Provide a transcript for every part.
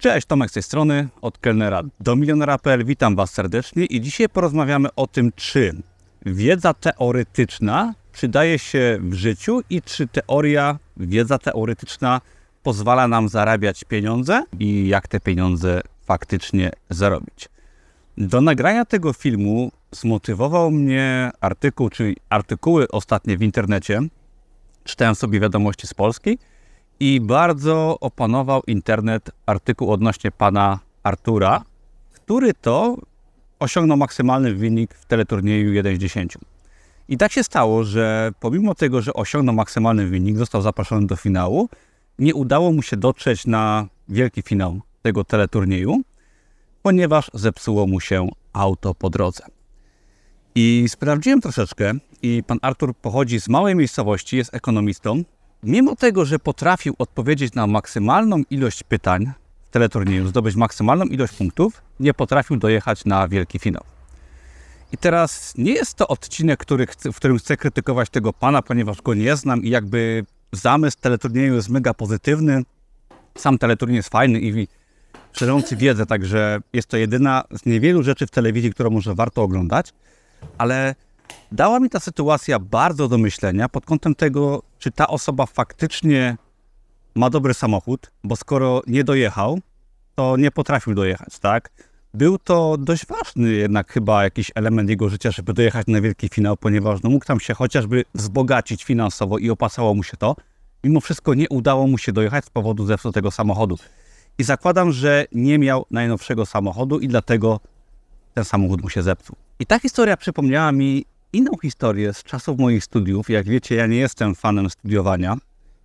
Cześć, Tomek z tej strony, od kelnera do milionera.pl. Witam Was serdecznie i dzisiaj porozmawiamy o tym, czy wiedza teoretyczna przydaje się w życiu i czy teoria, wiedza teoretyczna pozwala nam zarabiać pieniądze i jak te pieniądze faktycznie zarobić. Do nagrania tego filmu zmotywował mnie artykuł, czyli artykuły ostatnie w internecie. Czytałem sobie wiadomości z Polski i bardzo opanował internet artykuł odnośnie pana Artura, który to osiągnął maksymalny wynik w teleturnieju 1 z 10. I tak się stało, że pomimo tego, że osiągnął maksymalny wynik, został zaproszony do finału, nie udało mu się dotrzeć na wielki finał tego teleturnieju, ponieważ zepsuło mu się auto po drodze. I sprawdziłem troszeczkę i pan Artur pochodzi z małej miejscowości, jest ekonomistą. Mimo tego, że potrafił odpowiedzieć na maksymalną ilość pytań w teleturnieju, zdobyć maksymalną ilość punktów, nie potrafił dojechać na wielki finał. I teraz nie jest to odcinek, który w którym chcę krytykować tego pana, ponieważ go nie znam i jakby zamysł teleturnieju jest mega pozytywny. Sam teleturniej jest fajny i szerzący wiedzę, także jest to jedyna z niewielu rzeczy w telewizji, którą może warto oglądać, ale dała mi ta sytuacja bardzo do myślenia pod kątem tego, czy ta osoba faktycznie ma dobry samochód, bo skoro nie dojechał, to nie potrafił dojechać, tak? Był to dość ważny jednak chyba jakiś element jego życia, żeby dojechać na wielki finał, ponieważ no, mógł tam się chociażby wzbogacić finansowo i opłacało mu się to. Mimo wszystko nie udało mu się dojechać z powodu zepsutego samochodu. I zakładam, że nie miał najnowszego samochodu i dlatego ten samochód mu się zepsuł. I ta historia przypomniała mi inną historię z czasów moich studiów. Jak wiecie, ja nie jestem fanem studiowania.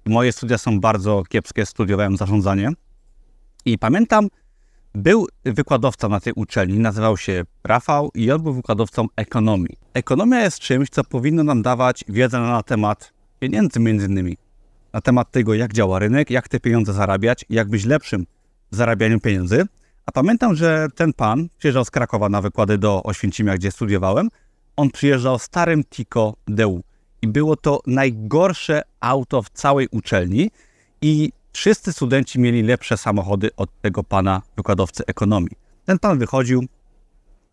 Moje studia są bardzo kiepskie, studiowałem zarządzanie. I pamiętam, był wykładowca na tej uczelni, nazywał się Rafał i on był wykładowcą ekonomii. Ekonomia jest czymś, co powinno nam dawać wiedzę na temat pieniędzy między innymi. Na temat tego, jak działa rynek, jak te pieniądze zarabiać, jak być lepszym w zarabianiu pieniędzy. A pamiętam, że ten pan przyjeżdżał z Krakowa na wykłady do Oświęcimia, gdzie studiowałem. On przyjeżdżał starym Tico DU i było to najgorsze auto w całej uczelni i wszyscy studenci mieli lepsze samochody od tego pana wykładowcy ekonomii. Ten pan wychodził,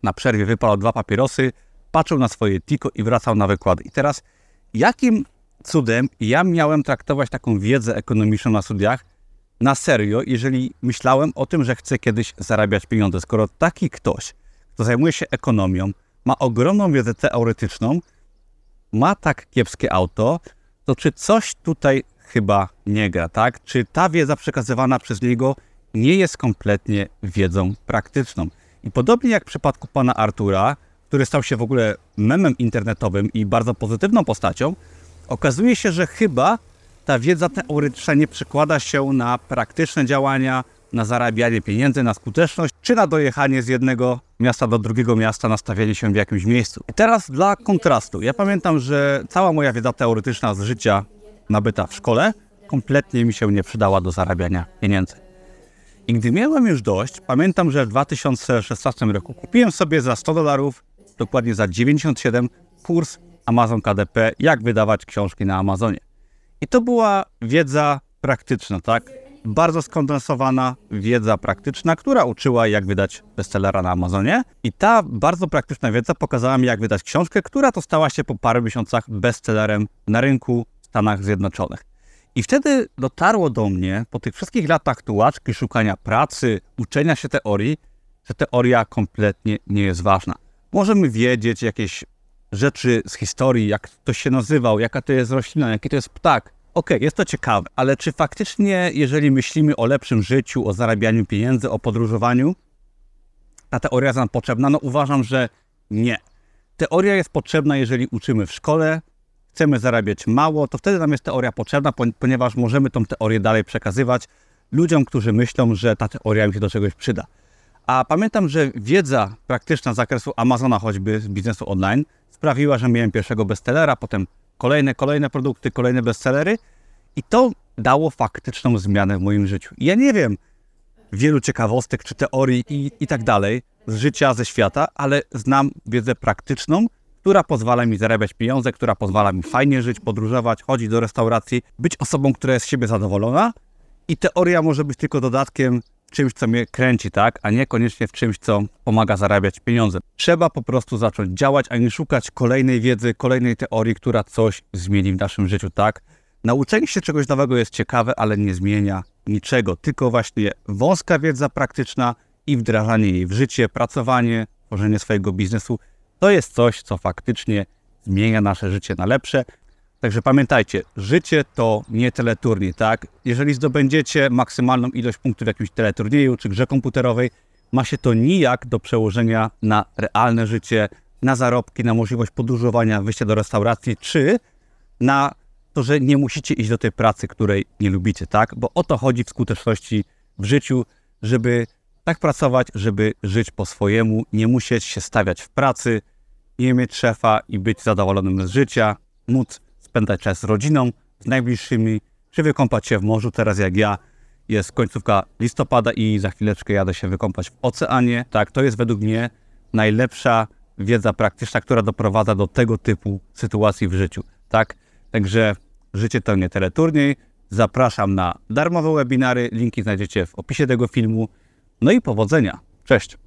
na przerwie wypalał dwa papierosy, patrzył na swoje Tico i wracał na wykłady. I teraz jakim cudem ja miałem traktować taką wiedzę ekonomiczną na studiach na serio, jeżeli myślałem o tym, że chcę kiedyś zarabiać pieniądze, skoro taki ktoś, kto zajmuje się ekonomią, ma ogromną wiedzę teoretyczną, ma tak kiepskie auto, to czy coś tutaj chyba nie gra, tak? Czy ta wiedza przekazywana przez niego nie jest kompletnie wiedzą praktyczną? I podobnie jak w przypadku pana Artura, który stał się w ogóle memem internetowym i bardzo pozytywną postacią, okazuje się, że chyba ta wiedza teoretyczna nie przekłada się na praktyczne działania, na zarabianie pieniędzy, na skuteczność, czy na dojechanie z jednego miasta do drugiego miasta, nastawienie się w jakimś miejscu. I teraz dla kontrastu. Ja pamiętam, że cała moja wiedza teoretyczna z życia nabyta w szkole kompletnie mi się nie przydała do zarabiania pieniędzy. I gdy miałem już dość, pamiętam, że w 2016 roku kupiłem sobie za 100 dolarów, dokładnie za 97, kurs Amazon KDP, jak wydawać książki na Amazonie. I to była wiedza praktyczna, tak? Bardzo skondensowana wiedza praktyczna, która uczyła, jak wydać bestsellera na Amazonie. I ta bardzo praktyczna wiedza pokazała mi, jak wydać książkę, która to stała się po paru miesiącach bestsellerem na rynku w Stanach Zjednoczonych. I wtedy dotarło do mnie, po tych wszystkich latach tułaczki, szukania pracy, uczenia się teorii, że teoria kompletnie nie jest ważna. Możemy wiedzieć jakieś rzeczy z historii, jak to się nazywał, jaka to jest roślina, jaki to jest ptak. Okej, okay, jest to ciekawe, ale czy faktycznie, jeżeli myślimy o lepszym życiu, o zarabianiu pieniędzy, o podróżowaniu, ta teoria jest nam potrzebna? No uważam, że nie. Teoria jest potrzebna, jeżeli uczymy w szkole, chcemy zarabiać mało, to wtedy nam jest teoria potrzebna, ponieważ możemy tą teorię dalej przekazywać ludziom, którzy myślą, że ta teoria im się do czegoś przyda. A pamiętam, że wiedza praktyczna z zakresu Amazona, choćby z biznesu online, sprawiła, że miałem pierwszego bestsellera, potem kolejne, kolejne produkty, kolejne bestsellery i to dało faktyczną zmianę w moim życiu. I ja nie wiem wielu ciekawostek czy teorii i, i tak dalej z życia, ze świata, ale znam wiedzę praktyczną, która pozwala mi zarabiać pieniądze, która pozwala mi fajnie żyć, podróżować, chodzić do restauracji, być osobą, która jest z siebie zadowolona i teoria może być tylko dodatkiem czymś, co mnie kręci, tak, a niekoniecznie w czymś, co pomaga zarabiać pieniądze. Trzeba po prostu zacząć działać, a nie szukać kolejnej wiedzy, kolejnej teorii, która coś zmieni w naszym życiu, tak. Nauczenie się czegoś nowego jest ciekawe, ale nie zmienia niczego, tylko właśnie wąska wiedza praktyczna i wdrażanie jej w życie, pracowanie, tworzenie swojego biznesu, to jest coś, co faktycznie zmienia nasze życie na lepsze. Także pamiętajcie, życie to nie teleturniej, tak? Jeżeli zdobędziecie maksymalną ilość punktów w jakimś teleturnieju czy grze komputerowej, ma się to nijak do przełożenia na realne życie, na zarobki, na możliwość podróżowania, wyjścia do restauracji, czy na to, że nie musicie iść do tej pracy, której nie lubicie, tak? Bo o to chodzi w skuteczności w życiu, żeby tak pracować, żeby żyć po swojemu, nie musieć się stawiać w pracy, nie mieć szefa i być zadowolonym z życia, móc spędzać czas z rodziną, z najbliższymi, czy wykąpać się w morzu, teraz jak ja, jest końcówka listopada i za chwileczkę jadę się wykąpać w oceanie. Tak, to jest według mnie najlepsza wiedza praktyczna, która doprowadza do tego typu sytuacji w życiu. Tak, także życie to nie teleturniej. Zapraszam na darmowe webinary, linki znajdziecie w opisie tego filmu. No i powodzenia. Cześć.